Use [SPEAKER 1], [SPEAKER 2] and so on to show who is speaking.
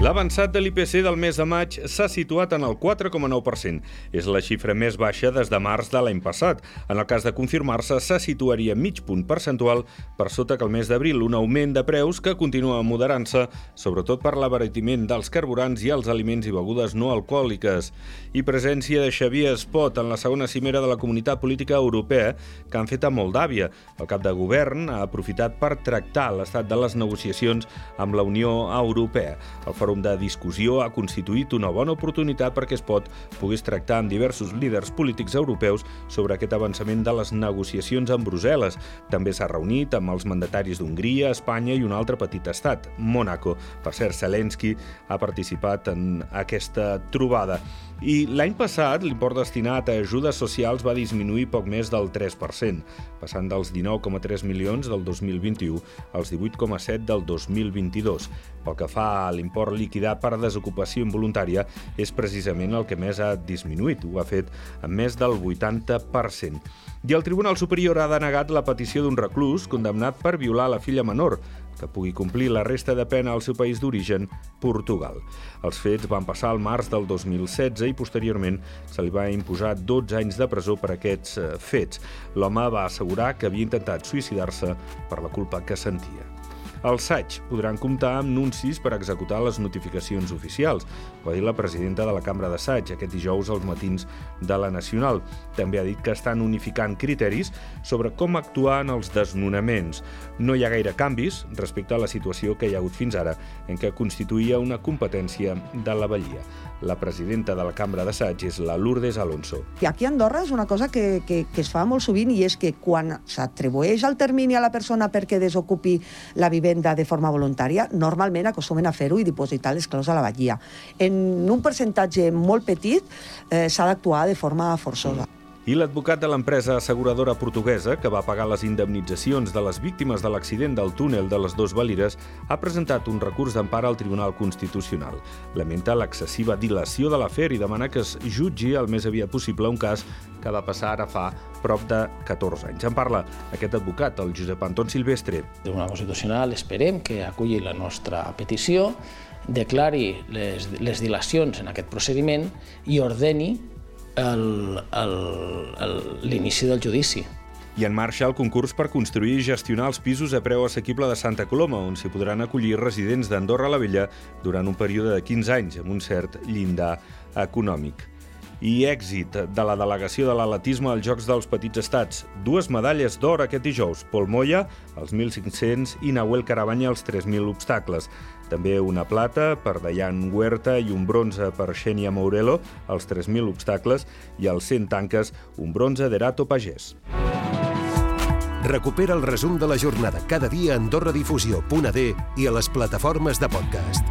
[SPEAKER 1] L'avançat de l'IPC del mes de maig s'ha situat en el 4,9%. És la xifra més baixa des de març de l'any passat. En el cas de confirmar-se, se situaria mig punt percentual per sota que el mes d'abril, un augment de preus que continua moderant-se, sobretot per l'abaratiment dels carburants i els aliments i begudes no alcohòliques. I presència de Xavier Espot en la segona cimera de la Comunitat Política Europea que han fet a Moldàvia. El cap de govern ha aprofitat per tractar l'estat de les negociacions amb la Unió Europea. El de discussió ha constituït una bona oportunitat perquè es pot pogués tractar amb diversos líders polítics europeus sobre aquest avançament de les negociacions amb Brussel·les. També s'ha reunit amb els mandataris d'Hongria, Espanya i un altre petit estat, Mónaco. Per cert, Zelensky ha participat en aquesta trobada. I l'any passat l'import destinat a ajudes socials va disminuir poc més del 3%, passant dels 19,3 milions del 2021 als 18,7 del 2022. Pel que fa a l'import liquidat per desocupació involuntària, és precisament el que més ha disminuït. Ho ha fet en més del 80%. I el Tribunal Superior ha denegat la petició d'un reclús condemnat per violar la filla menor, que pugui complir la resta de pena al seu país d'origen, Portugal. Els fets van passar al març del 2016 i posteriorment se li va imposar 12 anys de presó per aquests eh, fets. L'home va assegurar que havia intentat suïcidar-se per la culpa que sentia. Els SAIG podran comptar amb nuncis per executar les notificacions oficials, va dir la presidenta de la Cambra de SAIG aquest dijous als matins de la Nacional. També ha dit que estan unificant criteris sobre com actuar en els desnonaments. No hi ha gaire canvis respecte a la situació que hi ha hagut fins ara, en què constituïa una competència de la Vallia. La presidenta de la Cambra de SAIG és la Lourdes Alonso.
[SPEAKER 2] I aquí a Andorra és una cosa que, que, que es fa molt sovint i és que quan s'atribueix el termini a la persona perquè desocupi la vivenda de forma voluntària, normalment acostumen a fer-ho i dipositar les claus a la vallia. En un percentatge molt petit eh, s'ha d'actuar de forma forçosa. Mm.
[SPEAKER 1] I l'advocat de l'empresa asseguradora portuguesa, que va pagar les indemnitzacions de les víctimes de l'accident del túnel de les dues Valires, ha presentat un recurs d'empara al Tribunal Constitucional. Lamenta l'excessiva dilació de l'afer i demana que es jutgi el més aviat possible un cas que va passar ara fa prop de 14 anys. En parla aquest advocat, el Josep Anton Silvestre.
[SPEAKER 3] Tribunal Constitucional esperem que aculli la nostra petició, declari les, les dilacions en aquest procediment i ordeni l'inici del judici.
[SPEAKER 1] I en marxa el concurs per construir i gestionar els pisos a preu assequible de Santa Coloma, on s'hi podran acollir residents d'Andorra la Vella durant un període de 15 anys, amb un cert llindar econòmic. I èxit de la delegació de l'atletisme als Jocs dels Petits Estats. Dues medalles d'or aquest dijous, Pol Moya, als 1.500, i Nahuel Carabanya, als 3.000 obstacles. També una plata per Dayan Huerta i un bronze per Xenia Mourelo, als 3.000 obstacles, i als 100 tanques, un bronze d'Erato Pagès.
[SPEAKER 4] Recupera el resum de la jornada cada dia a AndorraDifusió.d i a les plataformes de podcast.